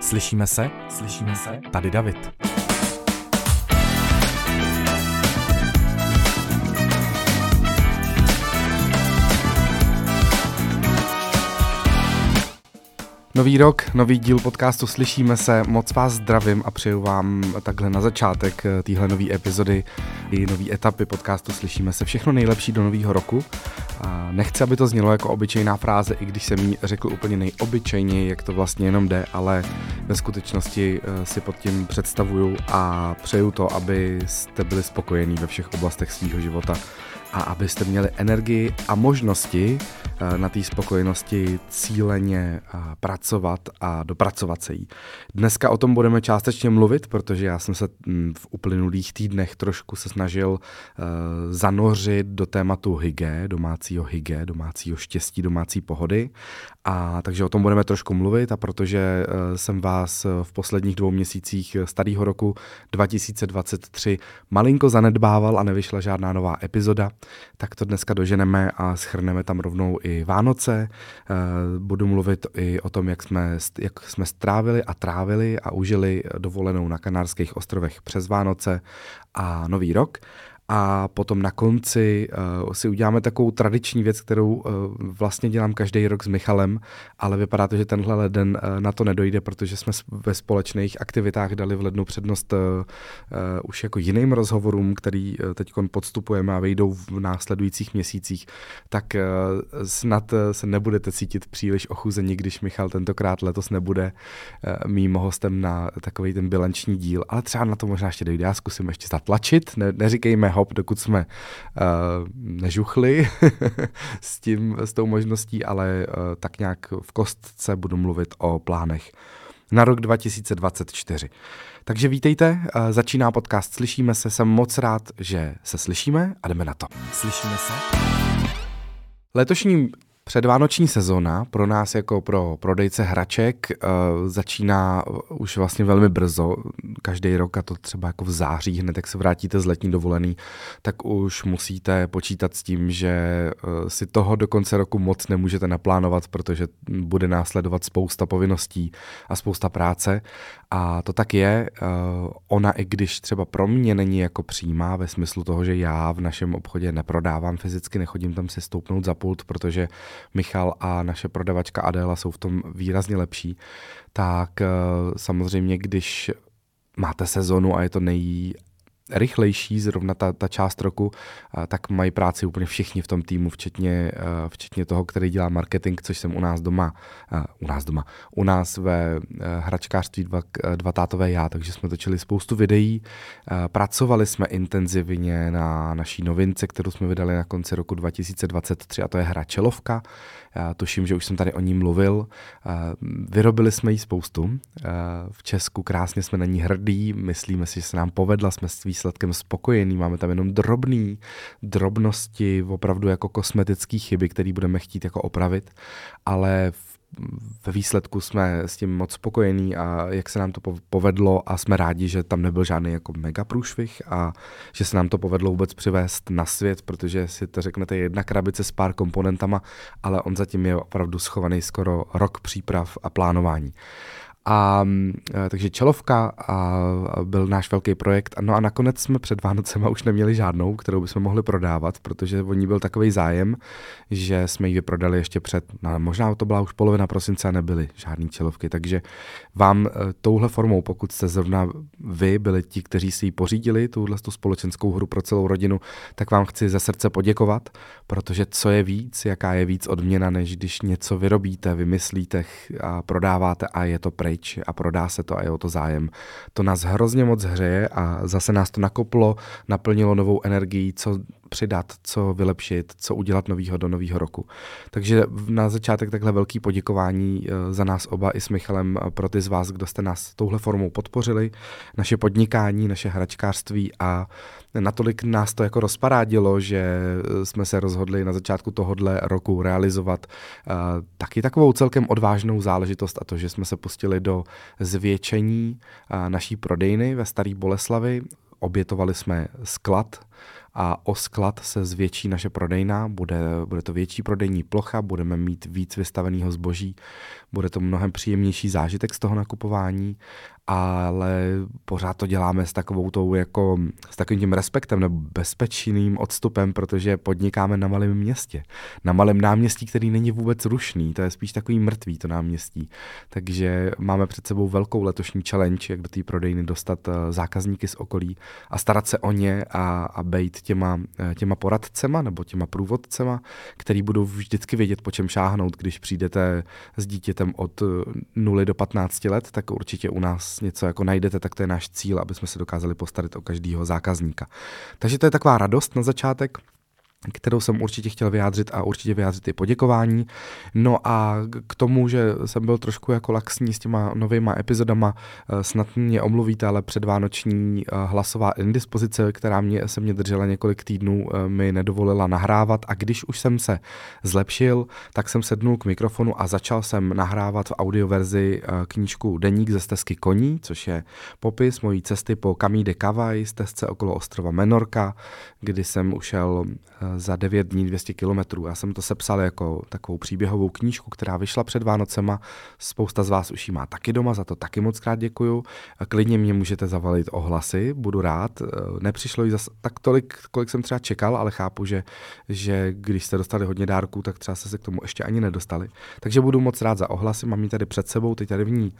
Slyšíme se? Slyšíme se? Tady David. Nový rok, nový díl podcastu Slyšíme se, moc vás zdravím a přeju vám takhle na začátek eh, téhle nové epizody i nové etapy podcastu Slyšíme se. Všechno nejlepší do nového roku. A nechci, aby to znělo jako obyčejná fráze, i když jsem jí řekl úplně nejobyčejněji, jak to vlastně jenom jde, ale ve skutečnosti eh, si pod tím představuju a přeju to, aby jste byli spokojení ve všech oblastech svého života a abyste měli energii a možnosti eh, na té spokojenosti cíleně eh, pracovat a dopracovat se jí. Dneska o tom budeme částečně mluvit, protože já jsem se hm, v uplynulých týdnech trošku se snažil eh, zanořit do tématu hygge, domácího hygge, domácího štěstí, domácí pohody. A takže o tom budeme trošku mluvit a protože jsem vás v posledních dvou měsících starého roku 2023 malinko zanedbával a nevyšla žádná nová epizoda, tak to dneska doženeme a schrneme tam rovnou i Vánoce. Eh, budu mluvit i o tom, jak jsme, jak jsme strávili a trávili a užili dovolenou na Kanárských ostrovech přes Vánoce a Nový rok a potom na konci uh, si uděláme takovou tradiční věc, kterou uh, vlastně dělám každý rok s Michalem, ale vypadá to, že tenhle leden uh, na to nedojde, protože jsme ve společných aktivitách dali v lednu přednost uh, uh, už jako jiným rozhovorům, který uh, teď podstupujeme a vejdou v následujících měsících, tak uh, snad uh, se nebudete cítit příliš ochuzení, když Michal tentokrát letos nebude uh, mým hostem na takový ten bilanční díl, ale třeba na to možná ještě dojde. Já zkusím ještě zatlačit, ne, neříkejme ho, hop, dokud jsme uh, nežuchli s, tím, s tou možností, ale uh, tak nějak v kostce budu mluvit o plánech na rok 2024. Takže vítejte, uh, začíná podcast Slyšíme se, jsem moc rád, že se slyšíme a jdeme na to. Slyšíme se? Letošním Předvánoční sezóna pro nás jako pro prodejce hraček uh, začíná už vlastně velmi brzo, každý rok a to třeba jako v září, hned jak se vrátíte z letní dovolený, tak už musíte počítat s tím, že uh, si toho do konce roku moc nemůžete naplánovat, protože bude následovat spousta povinností a spousta práce a to tak je. Uh, ona i když třeba pro mě není jako přímá ve smyslu toho, že já v našem obchodě neprodávám fyzicky, nechodím tam si stoupnout za pult, protože Michal a naše prodavačka Adela jsou v tom výrazně lepší, tak eh, samozřejmě, když máte sezonu a je to nej rychlejší, zrovna ta, ta část roku, tak mají práci úplně všichni v tom týmu, včetně, včetně toho, který dělá marketing, což jsem u nás doma, u nás doma, u nás ve hračkářství dva, dva tátové já, takže jsme točili spoustu videí, pracovali jsme intenzivně na naší novince, kterou jsme vydali na konci roku 2023 a to je hra Čelovka, já tuším, že už jsem tady o ní mluvil. Vyrobili jsme jí spoustu. V Česku krásně jsme na ní hrdí, myslíme si, že se nám povedla, jsme s výsledkem spokojení, máme tam jenom drobný drobnosti, opravdu jako kosmetické chyby, které budeme chtít jako opravit, ale v ve výsledku jsme s tím moc spokojení a jak se nám to povedlo a jsme rádi, že tam nebyl žádný jako mega průšvih a že se nám to povedlo vůbec přivést na svět, protože si to řeknete jedna krabice s pár komponentama, ale on zatím je opravdu schovaný skoro rok příprav a plánování. A, e, takže Čelovka a, byl náš velký projekt. No a nakonec jsme před Vánocema už neměli žádnou, kterou bychom mohli prodávat, protože o ní byl takový zájem, že jsme ji vyprodali ještě před, no, možná to byla už polovina prosince a nebyly žádný Čelovky. Takže vám e, touhle formou, pokud jste zrovna vy byli ti, kteří si ji pořídili, tuhle tu společenskou hru pro celou rodinu, tak vám chci ze srdce poděkovat, protože co je víc, jaká je víc odměna, než když něco vyrobíte, vymyslíte a prodáváte a je to pryč pryč a prodá se to a je o to zájem. To nás hrozně moc hřeje a zase nás to nakoplo, naplnilo novou energií, co přidat, co vylepšit, co udělat novýho do nového roku. Takže na začátek takhle velký poděkování eh, za nás oba i s Michalem eh, pro ty z vás, kdo jste nás touhle formou podpořili, naše podnikání, naše hračkářství a natolik nás to jako rozparádilo, že eh, jsme se rozhodli na začátku tohohle roku realizovat taky takovou celkem odvážnou záležitost a to, že jsme se pustili do zvětšení naší prodejny ve Staré Boleslavi. Obětovali jsme sklad a o sklad se zvětší naše prodejna, bude, bude to větší prodejní plocha, budeme mít víc vystaveného zboží, bude to mnohem příjemnější zážitek z toho nakupování ale pořád to děláme s takovou tou jako, s takovým tím respektem nebo bezpečným odstupem, protože podnikáme na malém městě. Na malém náměstí, který není vůbec rušný, to je spíš takový mrtvý to náměstí. Takže máme před sebou velkou letošní challenge, jak do té prodejny dostat eh, zákazníky z okolí a starat se o ně a, a bejt těma, eh, těma poradcema nebo těma průvodcema, který budou vždycky vědět, po čem šáhnout, když přijdete s dítětem od 0 do 15 let, tak určitě u nás něco jako najdete, tak to je náš cíl, aby jsme se dokázali postarat o každého zákazníka. Takže to je taková radost na začátek kterou jsem určitě chtěl vyjádřit a určitě vyjádřit i poděkování. No a k tomu, že jsem byl trošku jako laxní s těma novýma epizodama, eh, snad mě omluvíte, ale předvánoční eh, hlasová indispozice, která mě, se mě držela několik týdnů, eh, mi nedovolila nahrávat a když už jsem se zlepšil, tak jsem sednul k mikrofonu a začal jsem nahrávat v audioverzi knížku Deník ze stezky koní, což je popis mojí cesty po Camí de Cavaj, stezce okolo ostrova Menorka, kdy jsem ušel za 9 dní 200 kilometrů. Já jsem to sepsal jako takovou příběhovou knížku, která vyšla před Vánocema. Spousta z vás už ji má taky doma, za to taky moc krát děkuju. Klidně mě můžete zavalit ohlasy, budu rád. Nepřišlo jí zase tak tolik, kolik jsem třeba čekal, ale chápu, že, že když jste dostali hodně dárků, tak třeba se k tomu ještě ani nedostali. Takže budu moc rád za ohlasy, mám ji tady před sebou, teď tady v ní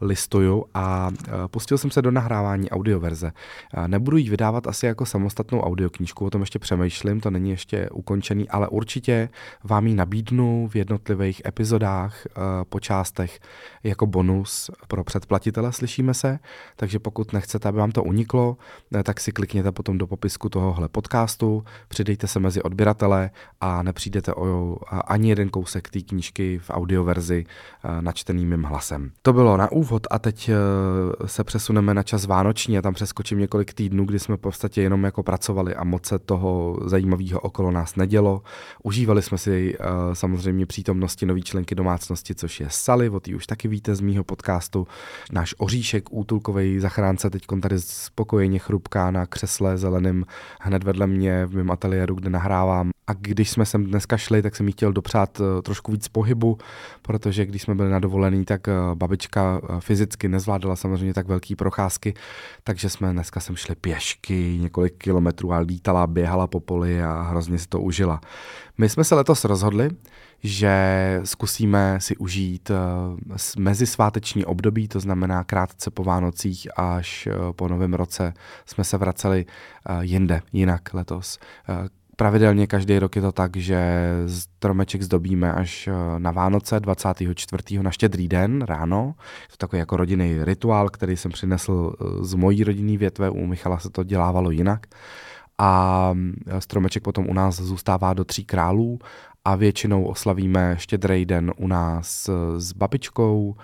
listuju a e, pustil jsem se do nahrávání audioverze. E, nebudu ji vydávat asi jako samostatnou audioknížku, o tom ještě přemýšlím, to není ještě ukončený, ale určitě vám ji nabídnu v jednotlivých epizodách e, po částech jako bonus pro předplatitele, slyšíme se, takže pokud nechcete, aby vám to uniklo, tak si klikněte potom do popisku tohohle podcastu, přidejte se mezi odběratele a nepřijdete o ani jeden kousek té knížky v audioverzi načtený mým hlasem. To bylo na úvod úvod a teď eh, se přesuneme na čas vánoční a tam přeskočím několik týdnů, kdy jsme v podstatě jenom jako pracovali a moc se toho zajímavého okolo nás nedělo. Užívali jsme si eh, samozřejmě přítomnosti nový členky domácnosti, což je Sally, o už taky víte z mýho podcastu. Náš oříšek, útulkový zachránce, teď tady spokojeně chrupká na křesle zeleným hned vedle mě v mém ateliéru, kde nahrávám. A když jsme sem dneska šli, tak jsem jí chtěl dopřát eh, trošku víc pohybu, protože když jsme byli na dovolený, tak babička fyzicky nezvládala samozřejmě tak velký procházky, takže jsme dneska sem šli pěšky několik kilometrů a lítala, běhala po poli a hrozně si to užila. My jsme se letos rozhodli, že zkusíme si užít mezisváteční období, to znamená krátce po Vánocích až po Novém roce jsme se vraceli jinde, jinak letos pravidelně každý rok je to tak, že stromeček zdobíme až eh, na Vánoce 24. na štědrý den ráno. Je to takový jako rodinný rituál, který jsem přinesl eh, z mojí rodinný větve, u Michala se to dělávalo jinak. A eh, stromeček potom u nás zůstává do tří králů a většinou oslavíme štědrý den u nás s babičkou,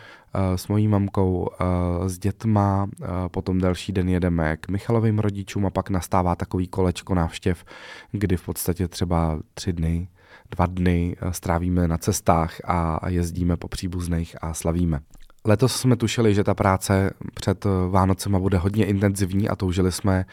s mojí mamkou, eh, s dětma, eh, potom další den jedeme k Michalovým rodičům a pak nastává takový kolečko návštěv, kdy v podstatě třeba tři dny, dva dny strávíme na cestách a jezdíme po příbuzných a slavíme. Letos jsme tušili, že ta práce před Vánocema bude hodně intenzivní a toužili jsme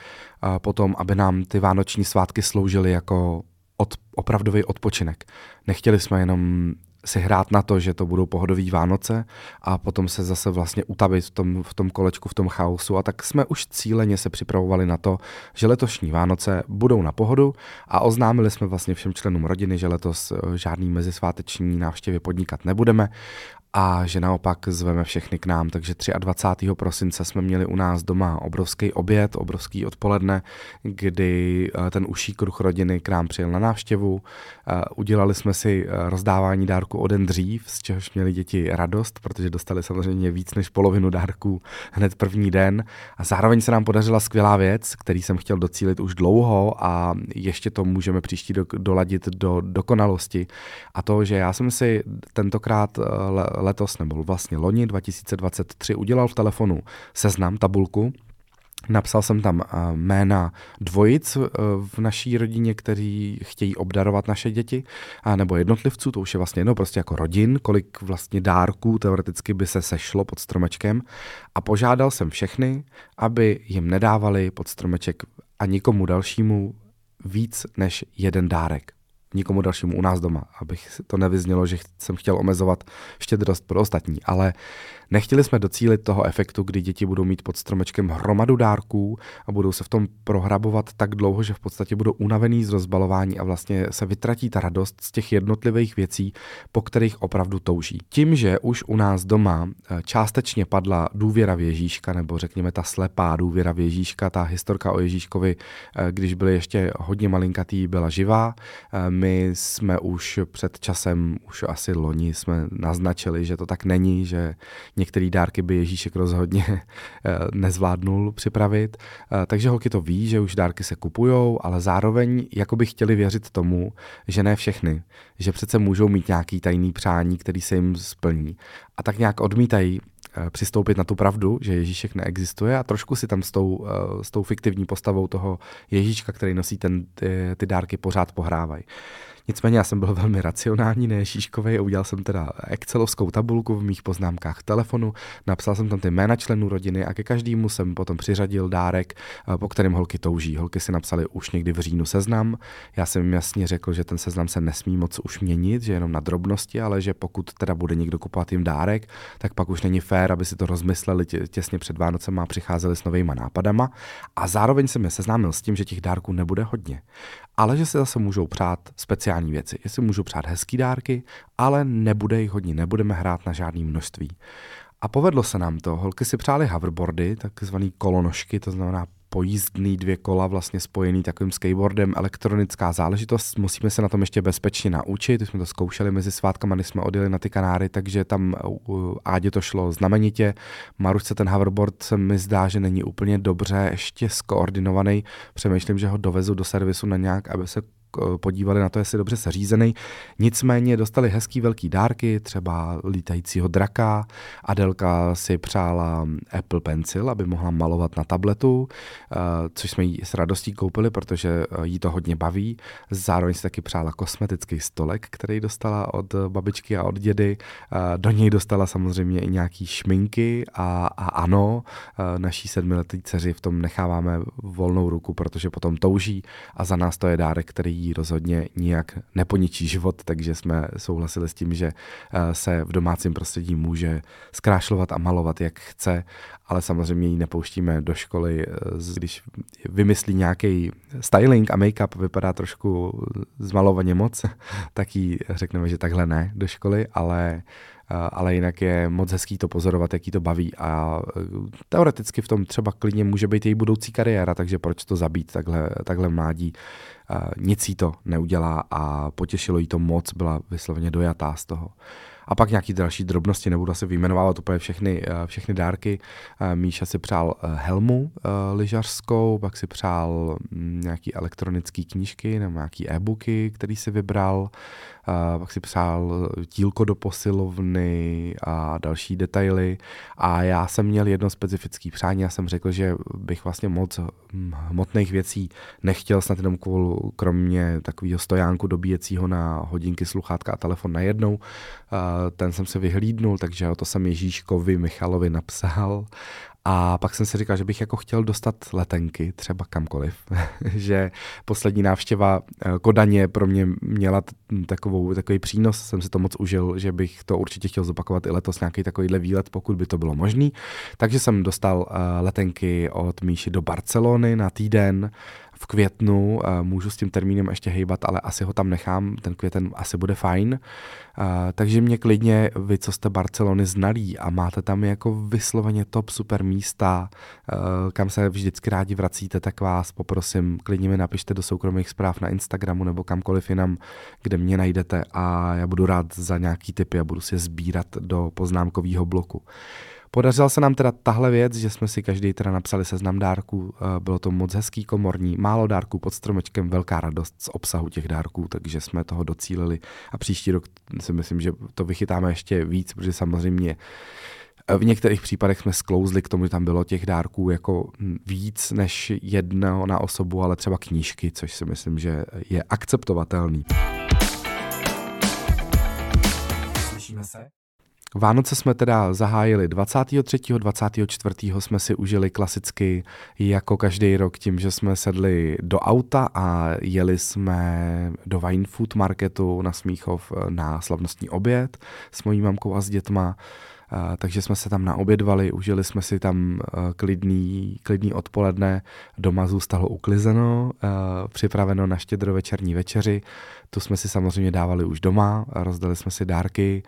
potom, aby nám ty vánoční svátky sloužily jako od, opravdový odpočinek. Nechtěli jsme jenom si hrát na to, že to budou pohodový Vánoce a potom se zase vlastně utavit v tom, v tom kolečku, v tom chaosu. A tak jsme už cíleně se připravovali na to, že letošní Vánoce budou na pohodu a oznámili jsme vlastně všem členům rodiny, že letos eh, žádný mezisváteční návštěvy podnikat nebudeme a že naopak zveme všechny k nám. Takže 23. prosince jsme měli u nás doma obrovský oběd, obrovský odpoledne, kdy eh, ten uší kruh rodiny k nám přijel na návštěvu. Eh, udělali jsme si eh, rozdávání dárku o den dřív, z čehož měli děti radost, protože dostali samozřejmě víc než polovinu dárků hned první den. A zároveň se nám podařila skvělá věc, který jsem chtěl docílit už dlouho a ještě to můžeme příští do, doladit do dokonalosti. A to, že já jsem si tentokrát letos, nebo vlastně loni 2023, udělal v telefonu seznam, tabulku, Napsal jsem tam eh, jména dvojic eh, v naší rodině, kteří chtějí obdarovat naše děti, nebo jednotlivců, to už je vlastně jedno, prostě jako rodin, kolik vlastně dárků teoreticky by se sešlo pod stromečkem. A požádal jsem všechny, aby jim nedávali pod stromeček a nikomu dalšímu víc než jeden dárek nikomu dalšímu u nás doma, abych to nevyznělo, že jsem chtěl omezovat štědrost pro ostatní, ale Nechtěli jsme docílit toho efektu, kdy děti budou mít pod stromečkem hromadu dárků a budou se v tom prohrabovat tak dlouho, že v podstatě budou unavený z rozbalování a vlastně se vytratí ta radost z těch jednotlivých věcí, po kterých opravdu touží. Tím, že už u nás doma eh, částečně padla důvěra v Ježíška, nebo řekněme ta slepá důvěra v Ježíška, ta historka o Ježíškovi, eh, když byl ještě hodně malinkatý, byla živá. Eh, my jsme už před časem, už asi loni, jsme naznačili, že to tak není, že Některé dárky by Ježíšek rozhodně eh, nezvládnul připravit. Eh, takže holky to ví, že už dárky se kupujou, ale zároveň jako by chtěli věřit tomu, že ne všechny, že přece můžou mít nějaký tajný přání, který se jim splní. A tak nějak odmítají přistoupit na tu pravdu, že Ježíšek neexistuje a trošku si tam s tou, s tou fiktivní postavou toho Ježíška, který nosí ten, ty, ty dárky, pořád pohrávají. Nicméně já jsem byl velmi racionální, ne šíškový a udělal jsem teda excelovskou tabulku v mých poznámkách telefonu, napsal jsem tam ty jména členů rodiny a ke každému jsem potom přiřadil dárek, po kterém holky touží. Holky si napsali už někdy v říjnu seznam. Já jsem jim jasně řekl, že ten seznam se nesmí moc už měnit, že jenom na drobnosti, ale že pokud teda bude někdo kupovat jim dárek, tak pak už není fér, aby si to rozmysleli tě, těsně před Vánocem a přicházeli s novými nápadama. A zároveň jsem je seznámil s tím, že těch dárků nebude hodně ale že se zase můžou přát speciální věci. Jestli můžou přát hezký dárky, ale nebude jich hodně, nebudeme hrát na žádný množství. A povedlo se nám to. Holky si přáli hoverboardy, takzvané kolonožky, to znamená pojízdný dvě kola vlastně spojený takovým skateboardem, elektronická záležitost. Musíme se na tom ještě bezpečně naučit, jsme to zkoušeli mezi svátkama, když jsme odjeli na ty Kanáry, takže tam Ádě to šlo znamenitě. Marušce ten hoverboard se mi zdá, že není úplně dobře ještě skoordinovaný. Přemýšlím, že ho dovezu do servisu na nějak, aby se podívali na to, jestli je dobře seřízený. Nicméně dostali hezký velký dárky, třeba lítajícího draka. Adelka si přála Apple Pencil, aby mohla malovat na tabletu, eh, což jsme jí s radostí koupili, protože eh, jí to hodně baví. Zároveň si taky přála kosmetický stolek, který dostala od babičky a od dědy. Do něj dostala samozřejmě i nějaký šminky a, a ano, naší sedmiletý dceři v tom necháváme volnou ruku, protože potom touží a za nás to je dárek, který jí rozhodně nijak neponičí život, takže jsme souhlasili s tím, že eh, se v domácím prostředí může zkrášlovat a malovat, jak chce, ale samozřejmě ji nepouštíme do školy, eh, když vymyslí nějaký styling a make-up vypadá trošku zmalovaně moc, tak jí řekneme, že takhle ne do školy, ale ale jinak je moc hezký to pozorovat, jaký to baví a e, teoreticky v tom třeba klidně může být její budoucí kariéra, takže proč to zabít takhle, takhle mládí. Nic jí to neudělá a potěšilo jí to moc, byla vysloveně dojatá z toho. A pak nějaký další drobnosti, nebudu asi vyjmenovávat úplně všechny, všechny dárky. Míša si přál helmu lyžařskou, pak si přál mm, nějaký elektronické knížky nebo nějaký e-booky, který si vybral a pak si psal tílko do posilovny a další detaily. A já jsem měl jedno specifické přání, já jsem řekl, že bych vlastně moc hmotných věcí nechtěl, snad jenom kvůli, kromě takového stojánku dobíjecího na hodinky, sluchátka a telefon najednou. Ten jsem se vyhlídnul, takže to jsem Ježíškovi Michalovi napsal a pak jsem si říkal, že bych jako chtěl dostat letenky, třeba kamkoliv. že poslední návštěva eh, Kodaně pro mě měla takovou, takový přínos, jsem si to moc užil, že bych to určitě chtěl zopakovat i letos nějaký takovýhle výlet, pokud by to bylo možný. Takže jsem dostal eh, letenky od Míši do Barcelony na týden v květnu, můžu s tím termínem ještě hejbat, ale asi ho tam nechám, ten květen asi bude fajn. Takže mě klidně, vy, co jste Barcelony znalí a máte tam jako vysloveně top super místa, kam se vždycky rádi vracíte, tak vás poprosím, klidně mi napište do soukromých zpráv na Instagramu nebo kamkoliv jinam, kde mě najdete a já budu rád za nějaký tipy a budu si je sbírat do poznámkového bloku. Podařila se nám teda tahle věc, že jsme si každý teda napsali seznam dárků, eh, bylo to moc hezký, komorní, málo dárků pod stromečkem, velká radost z obsahu těch dárků, takže jsme toho docílili a příští rok si myslím, že to vychytáme ještě víc, protože samozřejmě eh, v některých případech jsme sklouzli k tomu, že tam bylo těch dárků jako víc než jedno na osobu, ale třeba knížky, což si myslím, že je akceptovatelný. Slyšíme se? Vánoce jsme teda zahájili 23. 24. jsme si užili klasicky jako každý rok tím, že jsme sedli do auta a jeli jsme do Wine Food Marketu na Smíchov na slavnostní oběd s mojí mamkou a s dětma takže jsme se tam naobědvali, užili jsme si tam klidný, klidný odpoledne, doma zůstalo uklizeno, připraveno na štědrovečerní večeři, tu jsme si samozřejmě dávali už doma, rozdali jsme si dárky,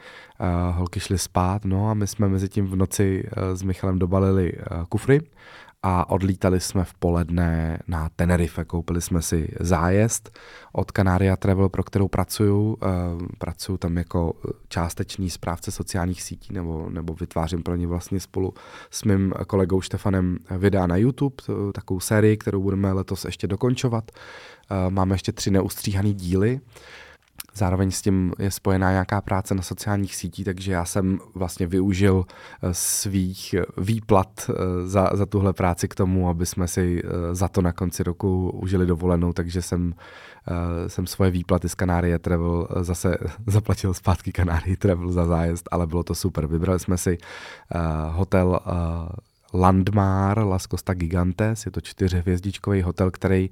holky šly spát, no a my jsme mezi tím v noci s Michalem dobalili kufry a odlítali jsme v poledne na Tenerife. Koupili jsme si zájezd od Canaria Travel, pro kterou pracuju. Eh, pracuju tam jako částečný správce sociálních sítí nebo, nebo vytvářím pro ně vlastně spolu s mým kolegou Štefanem videa na YouTube, takovou sérii, kterou budeme letos ještě dokončovat. Eh, máme ještě tři neustříhané díly. Zároveň s tím je spojená nějaká práce na sociálních sítích, takže já jsem vlastně využil eh, svých výplat eh, za, za tuhle práci k tomu, aby jsme si eh, za to na konci roku užili dovolenou, takže jsem, jsem svoje výplaty z Canárie Travel zase zaplatil zpátky Canárie Travel za zájezd, ale bylo to super. Vybrali jsme si hotel Landmar Las Costa Gigantes, je to čtyřhvězdičkový hotel, který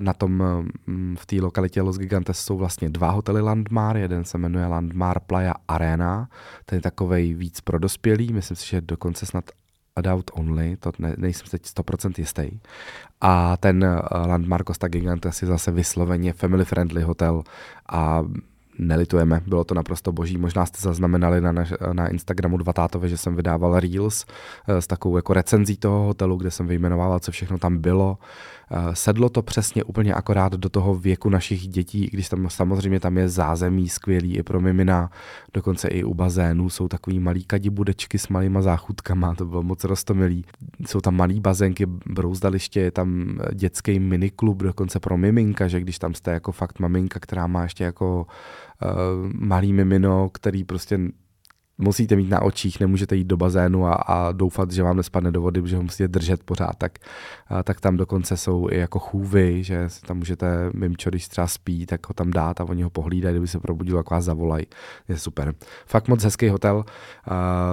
na tom mm, v té lokalitě Los Gigantes jsou vlastně dva hotely Landmar, jeden se jmenuje Landmar Playa Arena, ten je takovej víc pro dospělý, myslím si, že dokonce snad adult only, to ne, nejsem teď 100% jistý. A ten Landmar Costa Gigantes je zase vysloveně family friendly hotel a nelitujeme, bylo to naprosto boží. Možná jste zaznamenali na, naš, na Instagramu dva tátové, že jsem vydával Reels eh, s takovou jako recenzí toho hotelu, kde jsem vyjmenovával, co všechno tam bylo. Eh, sedlo to přesně úplně akorát do toho věku našich dětí, i když tam samozřejmě tam je zázemí skvělý i pro mimina, dokonce i u bazénů jsou takový malý kadibudečky s malýma záchutkama, to bylo moc rostomilý. Jsou tam malý bazénky, brouzdaliště, je tam dětský miniklub dokonce pro miminka, že když tam jste jako fakt maminka, která má ještě jako malý mimino, který prostě musíte mít na očích, nemůžete jít do bazénu a, a doufat, že vám nespadne do vody, že ho musíte držet pořád, tak, a, tak tam dokonce jsou i jako chůvy, že tam můžete mimčo, když třeba spí, tak ho tam dát a oni ho pohlídají, kdyby se probudil, jak vás zavolají. Je super. Fakt moc hezký hotel. A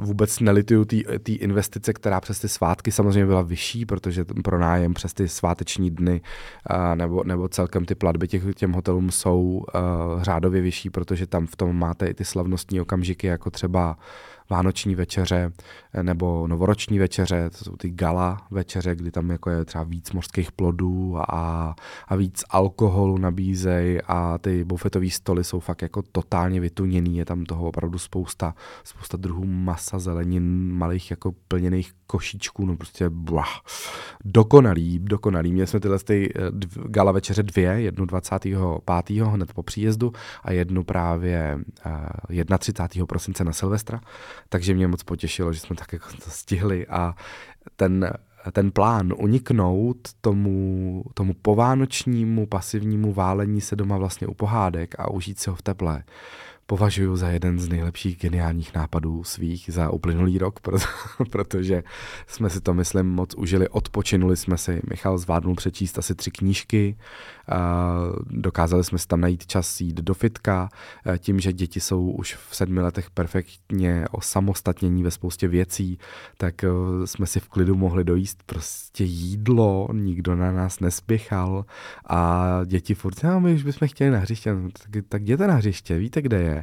vůbec nelituju té investice, která přes ty svátky samozřejmě byla vyšší, protože pro nájem přes ty sváteční dny a, nebo, nebo celkem ty platby těch, těm hotelům jsou a, řádově vyšší, protože tam v tom máte i ty slavnostní okamžiky, jako jako třeba vánoční večeře nebo novoroční večeře, to jsou ty gala večeře, kdy tam jako je třeba víc mořských plodů a, a víc alkoholu nabízej a ty bufetové stoly jsou fakt jako totálně vytuněný, je tam toho opravdu spousta, spousta druhů masa, zelenin, malých jako plněných košíčků, no prostě blah, dokonalý, dokonalý. Měli jsme tyhle ty eh, gala večeře dvě, jednu 25. hned po příjezdu a jednu právě 31. Eh, prosince na Silvestra takže mě moc potěšilo, že jsme tak jako to stihli. A ten, ten plán uniknout tomu, tomu povánočnímu pasivnímu válení se doma vlastně u pohádek a užít si ho v teple, považuji za jeden z nejlepších geniálních nápadů svých za uplynulý rok, protože jsme si to, myslím, moc užili, odpočinuli jsme si. Michal zvládnul přečíst asi tři knížky, dokázali jsme si tam najít čas jít do fitka, tím, že děti jsou už v sedmi letech perfektně osamostatnění ve spoustě věcí, tak e, jsme si v klidu mohli dojíst prostě jídlo, nikdo na nás nespěchal a děti furt, no, my už bychom chtěli na hřiště, no, tak, tak jděte na hřiště, víte, kde je.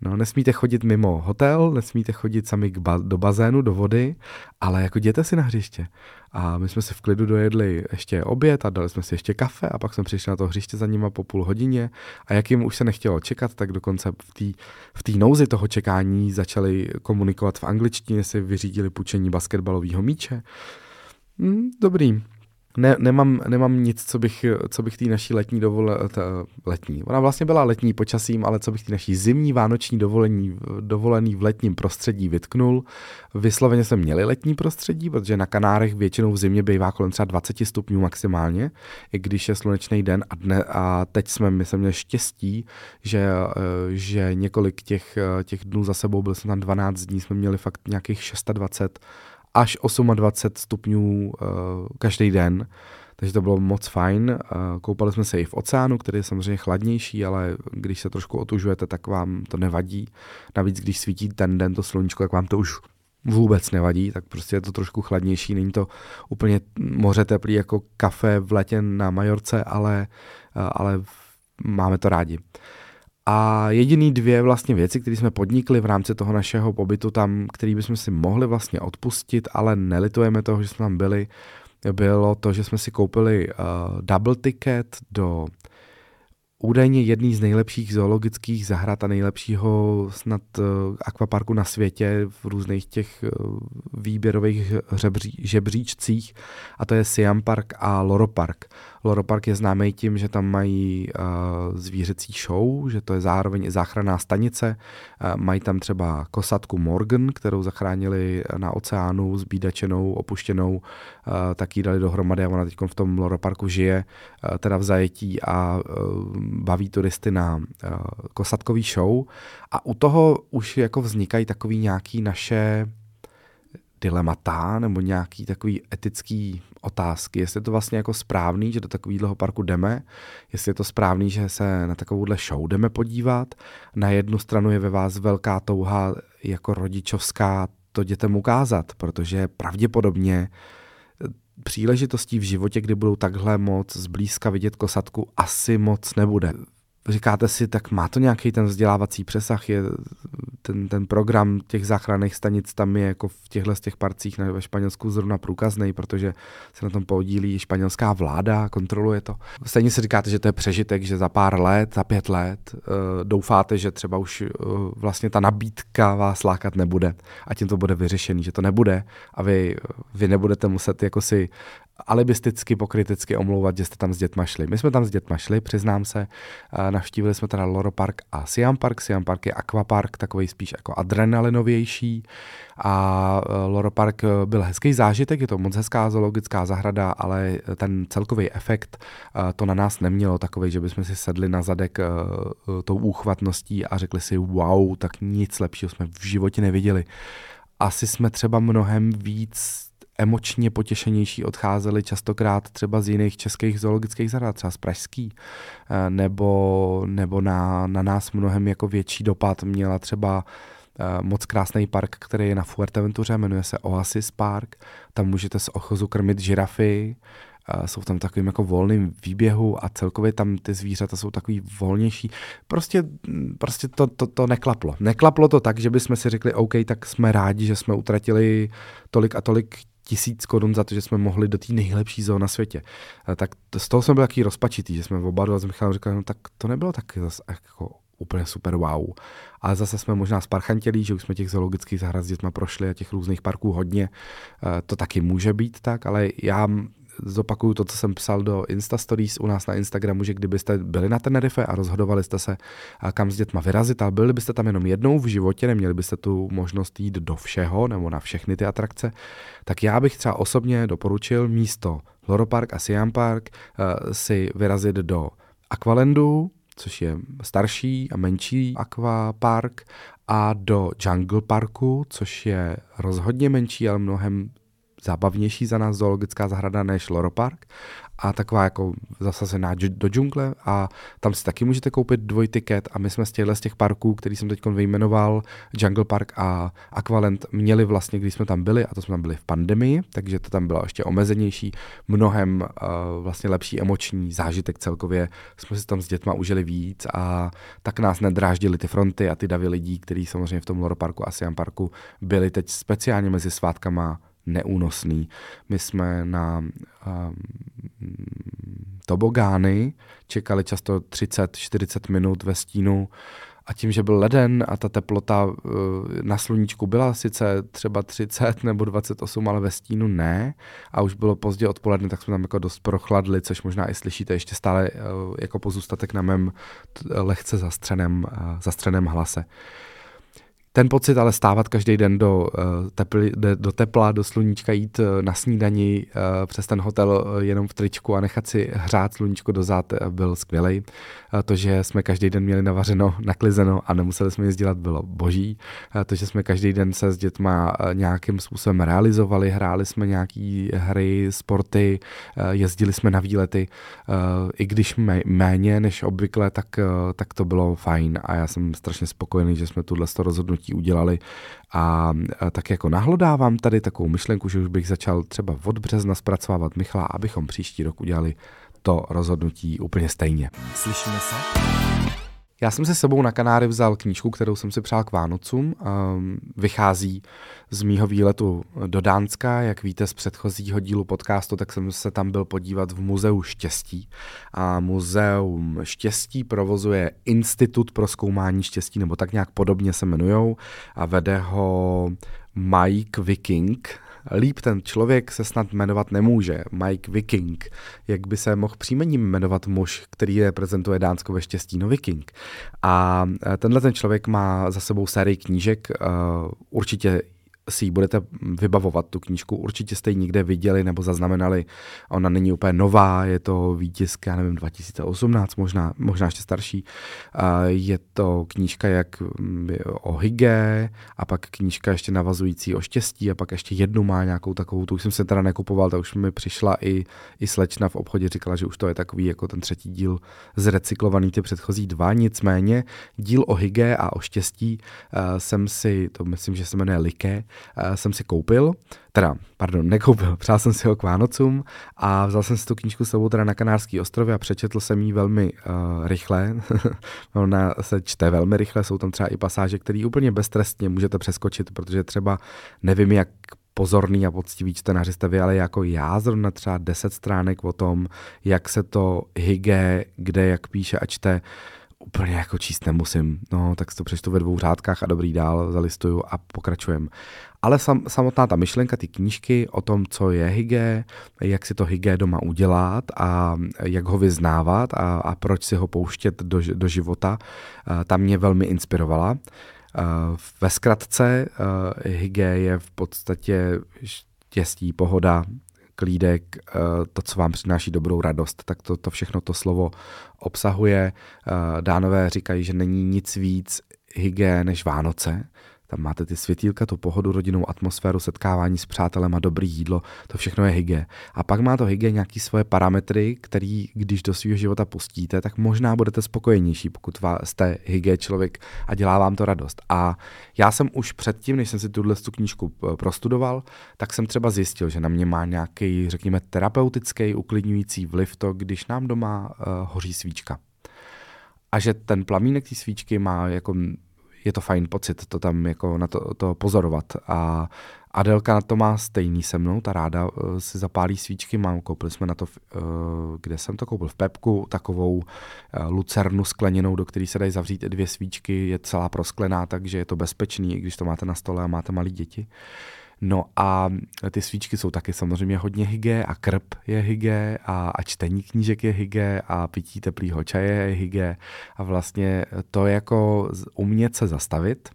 No, nesmíte chodit mimo hotel, nesmíte chodit sami k ba- do bazénu, do vody, ale jako jděte si na hřiště. A my jsme si v klidu dojedli ještě oběd a dali jsme si ještě kafe a pak jsme přišli na to hřiště za nima po půl hodině a jak jim už se nechtělo čekat, tak dokonce v té v nouzi toho čekání začali komunikovat v angličtině, si vyřídili půjčení basketbalového míče. Hmm, dobrý, ne, nemám, nemám nic, co bych, co bych tý naší letní dovole, letní, ona vlastně byla letní počasím, ale co bych tý naší zimní vánoční dovolení, dovolený v letním prostředí vytknul. Vysloveně jsme měli letní prostředí, protože na Kanárech většinou v zimě bývá kolem třeba 20 stupňů maximálně, i když je slunečný den a, dne, a teď jsme, my jsme měli štěstí, že, že několik těch, těch dnů za sebou, byl jsem tam 12 dní, jsme měli fakt nějakých 620 až 28 stupňů uh, každý den, takže to bylo moc fajn. Koupali jsme se i v oceánu, který je samozřejmě chladnější, ale když se trošku otužujete, tak vám to nevadí. Navíc, když svítí ten den to sluníčko, tak vám to už vůbec nevadí, tak prostě je to trošku chladnější, není to úplně moře teplý jako kafe v letě na Majorce, ale, ale máme to rádi. A jediný dvě vlastně věci, které jsme podnikli v rámci toho našeho pobytu tam, který bychom si mohli vlastně odpustit, ale nelitujeme toho, že jsme tam byli, bylo to, že jsme si koupili uh, double ticket do údajně jedný z nejlepších zoologických zahrad a nejlepšího snad uh, akvaparku na světě v různých těch uh, výběrových žebří, žebříčcích a to je Siam Park a Loro Park. Loro Park je známý tím, že tam mají uh, zvířecí show, že to je zároveň i záchranná stanice. Uh, mají tam třeba kosatku Morgan, kterou zachránili na oceánu zbídačenou, opuštěnou, uh, tak ji dali dohromady a ona teď v tom Loro Parku žije, uh, teda v zajetí a uh, baví turisty na uh, kosatkový show. A u toho už jako vznikají takový nějaký naše dilemata nebo nějaký takový etický otázky, jestli je to vlastně jako správný, že do takového parku jdeme, jestli je to správný, že se na takovouhle show jdeme podívat. Na jednu stranu je ve vás velká touha jako rodičovská to dětem ukázat, protože pravděpodobně příležitostí v životě, kdy budou takhle moc zblízka vidět kosatku, asi moc nebude říkáte si, tak má to nějaký ten vzdělávací přesah, je ten, ten program těch záchranných stanic tam je jako v těchto z těch parcích ve Španělsku zrovna průkazný, protože se na tom podílí španělská vláda, kontroluje to. Stejně si říkáte, že to je přežitek, že za pár let, za pět let uh, doufáte, že třeba už uh, vlastně ta nabídka vás lákat nebude a tím to bude vyřešený, že to nebude a vy, vy nebudete muset jako si alibisticky, pokriticky omlouvat, že jste tam s dětma šli. My jsme tam s dětma šli, přiznám se, navštívili jsme teda Loro Park a Siam Park. Siam Park je aquapark, takový spíš jako adrenalinovější a e, Loro Park e, byl hezký zážitek, je to moc hezká zoologická zahrada, ale ten celkový efekt e, to na nás nemělo takový, že bychom si sedli na zadek tou úchvatností a řekli si wow, tak nic lepšího jsme v životě neviděli. Asi jsme třeba mnohem víc emočně potěšenější odcházeli častokrát třeba z jiných českých zoologických zahrad, třeba z Pražský, eh, nebo, nebo na, na nás mnohem jako větší dopad měla třeba eh, moc krásný park, který je na Fuerteventuře, jmenuje se Oasis Park. Tam můžete z ochozu krmit žirafy, eh, jsou tam takovým jako volným výběhu a celkově tam ty zvířata jsou takový volnější. Prostě, prostě to, to, to neklaplo. Neklaplo to tak, že bychom si řekli, OK, tak jsme rádi, že jsme utratili tolik a tolik tisíc korun za to, že jsme mohli do té nejlepší zóny na světě. Tak z toho jsme byli taky rozpačitý, že jsme oba dva s Michalem říkali, no tak to nebylo tak zase jako úplně super wow. Ale zase jsme možná sparchantělí, že už jsme těch zoologických zahrad s dětma prošli a těch různých parků hodně. To taky může být tak, ale já zopakuju to, co jsem psal do Insta Stories u nás na Instagramu, že kdybyste byli na Tenerife a rozhodovali jste se, kam s dětma vyrazit, ale byli byste tam jenom jednou v životě, neměli byste tu možnost jít do všeho nebo na všechny ty atrakce, tak já bych třeba osobně doporučil místo Loro Park a Siam Park uh, si vyrazit do Aqualandu, což je starší a menší aquapark, a do Jungle Parku, což je rozhodně menší, ale mnohem zábavnější za nás zoologická zahrada než Loro Park a taková jako zasazená do džungle a tam si taky můžete koupit dvojtiket a my jsme z těchto z těch parků, který jsem teď vyjmenoval, Jungle Park a Aqualand, měli vlastně, když jsme tam byli, a to jsme tam byli v pandemii, takže to tam bylo ještě omezenější, mnohem uh, vlastně lepší emoční zážitek celkově, jsme si tam s dětma užili víc a tak nás nedráždili ty fronty a ty davy lidí, kteří samozřejmě v tom Loro Parku a Siam Parku byli teď speciálně mezi svátkama neúnosný. My jsme na um, tobogány čekali často 30-40 minut ve stínu a tím, že byl leden a ta teplota uh, na sluníčku byla sice třeba 30 nebo 28, ale ve stínu ne a už bylo pozdě odpoledne, tak jsme tam jako dost prochladli, což možná i slyšíte ještě stále uh, jako pozůstatek na mém lehce zastřeném, uh, zastřeném hlase. Ten pocit ale stávat každý den do, tepli, do tepla, do sluníčka, jít na snídani přes ten hotel jenom v tričku a nechat si hřát sluníčko do zad byl skvělý. To, že jsme každý den měli navařeno, naklizeno a nemuseli jsme nic dělat, bylo boží. To, že jsme každý den se s dětma nějakým způsobem realizovali, hráli jsme nějaký hry, sporty, jezdili jsme na výlety, i když méně než obvykle, tak, tak to bylo fajn a já jsem strašně spokojený, že jsme tuhle rozhodnutí udělali a tak jako nahlodávám tady takovou myšlenku, že už bych začal třeba od března zpracovávat Michala, abychom příští rok udělali to rozhodnutí úplně stejně. Slyšíme se? Já jsem si sebou na Kanáry vzal knížku, kterou jsem si přál k Vánocům. Um, vychází z mýho výletu do Dánska. Jak víte z předchozího dílu podcastu, tak jsem se tam byl podívat v Muzeu štěstí. A Muzeum štěstí provozuje Institut pro zkoumání štěstí, nebo tak nějak podobně se jmenujou. A vede ho Mike Viking, Líp ten člověk se snad jmenovat nemůže, Mike Viking. Jak by se mohl příjmením jmenovat muž, který reprezentuje Dánsko ve štěstí, no Viking. A e, tenhle ten člověk má za sebou sérii knížek, uh, určitě si ji budete vybavovat, tu knížku. Určitě jste ji někde viděli nebo zaznamenali. Ona není úplně nová, je to výtisk, já nevím, 2018, možná, možná ještě starší. Je to knížka jak mm, o hygge a pak knížka ještě navazující o štěstí a pak ještě jednu má nějakou takovou, tu už jsem se teda nekupoval, ta už mi přišla i, i slečna v obchodě, říkala, že už to je takový jako ten třetí díl zrecyklovaný ty předchozí dva. Nicméně díl o hygge a o štěstí jsem si, to myslím, že se jmenuje Like, uh, jsem si koupil, teda, pardon, nekoupil, přál jsem si ho k Vánocům a vzal jsem si tu knížku s sebou teda na Kanárský ostrově a přečetl jsem ji velmi uh, rychle. Ona se čte velmi rychle, jsou tam třeba i pasáže, které úplně beztrestně můžete přeskočit, protože třeba nevím, jak pozorný a poctivý čtenáři jste vy, ale jako já zrovna třeba 10 stránek o tom, jak se to hygge, kde jak píše a čte, úplně jako číst nemusím, no tak si to přečtu ve dvou řádkách a dobrý dál, zalistuju a pokračujem. Ale sam, samotná ta myšlenka, ty knížky o tom, co je hygge, jak si to hygge doma udělat a jak ho vyznávat a, a proč si ho pouštět do, do života, ta mě velmi inspirovala. Ve zkratce hygge je v podstatě štěstí, pohoda, klídek, eh, to, co vám přináší dobrou radost, tak to, to všechno to slovo obsahuje. Eh, Dánové říkají, že není nic víc hygien než Vánoce, tam máte ty světílka, tu pohodu, rodinnou atmosféru, setkávání s přátelem a dobrý jídlo, to všechno je hygge. A pak má to hygge nějaký svoje parametry, který, když do svého života pustíte, tak možná budete spokojenější, pokud jste hygge člověk a dělá vám to radost. A já jsem už předtím, než jsem si tuhle tu knížku eh, prostudoval, tak jsem třeba zjistil, že na mě má nějaký, řekněme, terapeutický, uklidňující vliv to, když nám doma uh, hoří svíčka. A že ten plamínek té svíčky má jako je to fajn pocit to tam jako na to, to pozorovat. A Adelka na to má stejný se mnou, ta ráda uh, si zapálí svíčky, mám, koupili jsme na to, uh, kde jsem to koupil, v Pepku, takovou uh, lucernu skleněnou, do které se dají zavřít dvě svíčky, je celá prosklená, takže je to bezpečný, i když to máte na stole a máte malé děti. No a ty svíčky jsou taky samozřejmě hodně hygge a krp je hygge a, a čtení knížek je hygge a pití teplýho čaje je hygge a vlastně to jako umět se zastavit,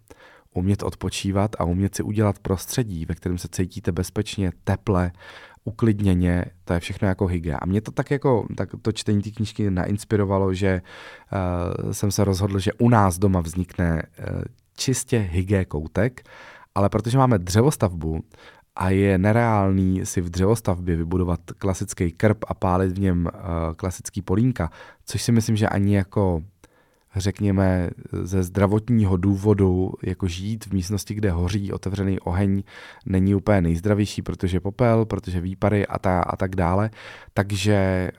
umět odpočívat a umět si udělat prostředí, ve kterém se cítíte bezpečně, teple, uklidněně, to je všechno jako hygge. A mě to tak jako, tak to čtení té knížky nainspirovalo, že uh, jsem se rozhodl, že u nás doma vznikne uh, čistě hygge koutek ale protože máme dřevostavbu a je nereálný si v dřevostavbě vybudovat klasický krb a pálit v něm uh, klasický polínka, což si myslím, že ani jako řekněme, ze zdravotního důvodu, jako žít v místnosti, kde hoří otevřený oheň, není úplně nejzdravější, protože popel, protože výpary a, ta, a tak dále. Takže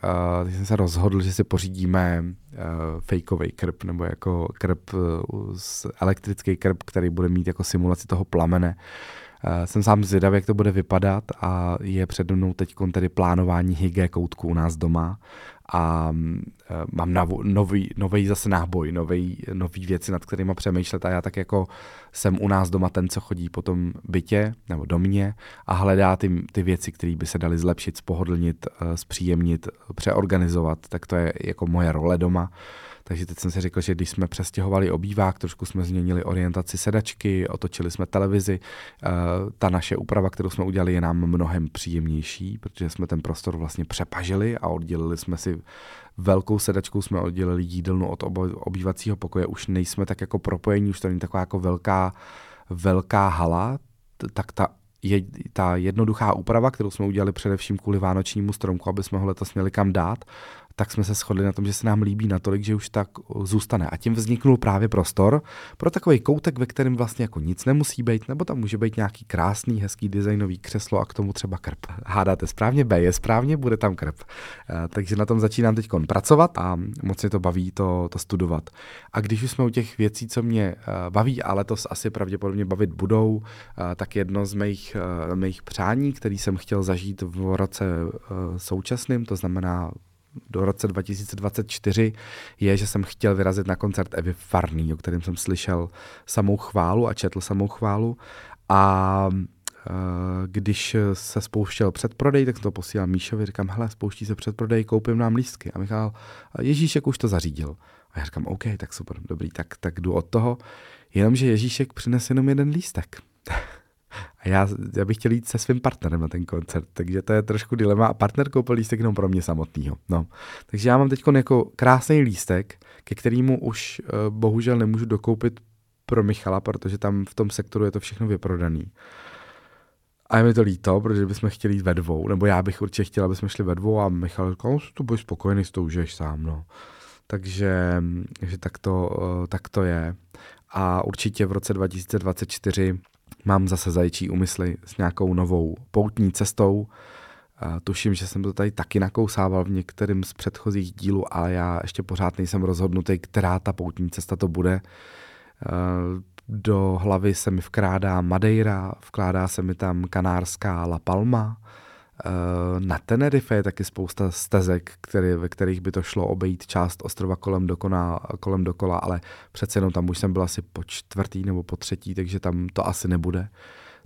uh, jsem se rozhodl, že si pořídíme uh, fejkový krb, nebo jako krb, uh, elektrický krb, který bude mít jako simulaci toho plamene. Uh, jsem sám zvědavý, jak to bude vypadat a je přede mnou teď tedy plánování hygge koutku u nás doma a mám nový, nový zase náboj, nový, nový věci, nad kterými přemýšlet a já tak jako jsem u nás doma ten, co chodí po tom bytě nebo do mě a hledá ty, ty věci, které by se daly zlepšit, spohodlnit, zpříjemnit, přeorganizovat, tak to je jako moje role doma. Takže teď jsem si řekl, že když jsme přestěhovali obývák, trošku jsme změnili orientaci sedačky, otočili jsme televizi, eh, ta naše úprava, kterou jsme udělali, je nám mnohem příjemnější, protože jsme ten prostor vlastně přepažili a oddělili jsme si velkou sedačkou jsme oddělili jídelnu od obývacího pokoje, už nejsme tak jako propojení, už to není taková jako velká, velká hala, tak ta je ta jednoduchá úprava, kterou jsme udělali především kvůli vánočnímu stromku, aby jsme ho letos měli kam dát, tak jsme se shodli na tom, že se nám líbí natolik, že už tak zůstane. A tím vzniknul právě prostor pro takový koutek, ve kterém vlastně jako nic nemusí být, nebo tam může být nějaký krásný, hezký designový křeslo a k tomu třeba krp. Hádáte správně, B je správně, bude tam krp. Eh, takže na tom začínám teď pracovat a moc mě to baví to, to studovat. A když už jsme u těch věcí, co mě eh, baví, ale to asi pravděpodobně bavit budou, eh, tak jedno z mých, mých přání, který jsem chtěl zažít v roce současným, to znamená do roce 2024 je, že jsem chtěl vyrazit na koncert Evy Farný, o kterém jsem slyšel samou chválu a četl samou chválu. A eh, když se spouštěl předprodej, tak jsem to posílal Míšovi, říkám, hele, spouští se předprodej, koupím nám lístky. A Michal, Ježíšek už to zařídil. A já říkám, OK, tak super, dobrý, tak, tak jdu od toho. Jenomže Ježíšek přines jenom jeden lístek. A já, já bych chtěl jít se svým partnerem na ten koncert, takže to je trošku dilema. A partner koupil lístek jenom pro mě samotného. No. Takže já mám teď jako krásný lístek, ke kterému už uh, bohužel nemůžu dokoupit pro Michala, protože tam v tom sektoru je to všechno vyprodaný. A je mi to líto, protože bychom chtěli jít ve dvou, nebo já bych určitě chtěl, aby jsme šli ve dvou a Michal říkal, tu budeš spokojený, s tou užiješ sám, no. Takže, takže tak, to, uh, tak to je. A určitě v roce 2024 mám zase zajčí úmysly s nějakou novou poutní cestou. Tuším, že jsem to tady taky nakousával v některém z předchozích dílů, ale já ještě pořád nejsem rozhodnutý, která ta poutní cesta to bude. Do hlavy se mi vkrádá Madeira, vkládá se mi tam kanárská La Palma, na Tenerife je taky spousta stezek, který, ve kterých by to šlo obejít část ostrova kolem dokola, kolem dokola, ale přece jenom tam už jsem byl asi po čtvrtý nebo po třetí, takže tam to asi nebude.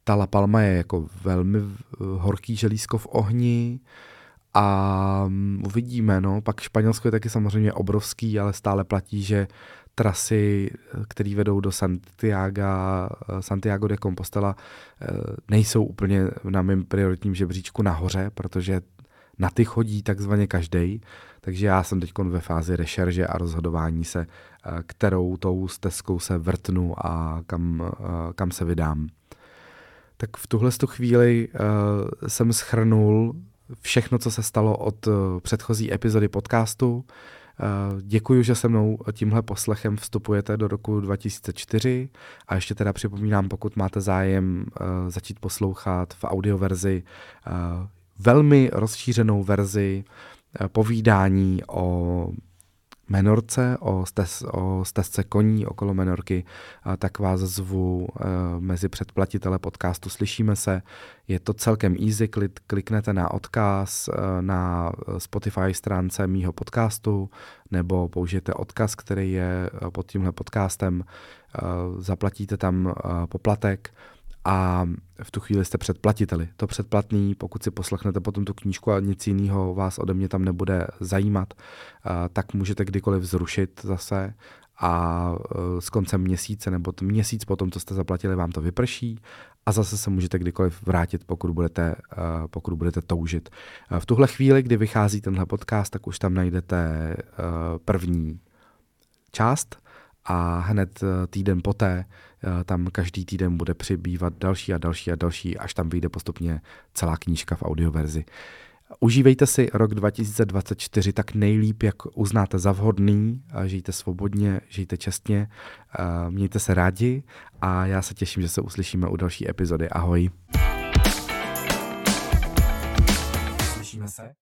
Ta La Palma je jako velmi horký želízko v ohni a mm, uvidíme, no. Pak Španělsko je taky samozřejmě obrovský, ale stále platí, že trasy, které vedou do Santiago, Santiago de Compostela, eh, nejsou úplně na mém prioritním žebříčku nahoře, protože na ty chodí takzvaně každý. Takže já jsem teď ve fázi rešerže a rozhodování se, eh, kterou tou stezkou se vrtnu a kam, eh, kam se vydám. Tak v tuhle chvíli jsem schrnul všechno, co se stalo od předchozí epizody podcastu. Eh, děkuji, že se mnou tímhle poslechem vstupujete do roku 2004 a ještě teda připomínám, pokud máte zájem eh, začít poslouchat v audioverzi eh, velmi rozšířenou verzi povídání o Menorce, o, stez, o stezce koní okolo Menorky, tak vás zvu e, mezi předplatitele podcastu Slyšíme se. Je to celkem easy, klik, kliknete na odkaz e, na Spotify stránce mýho podcastu nebo použijete odkaz, který je pod tímhle podcastem, zaplatíte tam poplatek, a v tu chvíli jste předplatiteli. To předplatný, pokud si poslechnete potom tu knížku a nic jiného vás ode mě tam nebude zajímat, tak můžete kdykoliv zrušit zase a s koncem měsíce nebo měsíc potom, co jste zaplatili, vám to vyprší a zase se můžete kdykoliv vrátit, pokud budete, e, pokud budete toužit. V tuhle chvíli, kdy vychází tenhle podcast, tak už tam najdete první část a hned týden poté Eh, tam každý týden bude přibývat další a další a další, až tam vyjde postupně celá knížka v audioverzi. Užívejte si rok 2024 tak nejlíp, jak uznáte za vhodný, žijte svobodně, žijte čestně, eh, mějte se rádi a já se těším, že se uslyšíme u další epizody. Ahoj. Slyšíme se?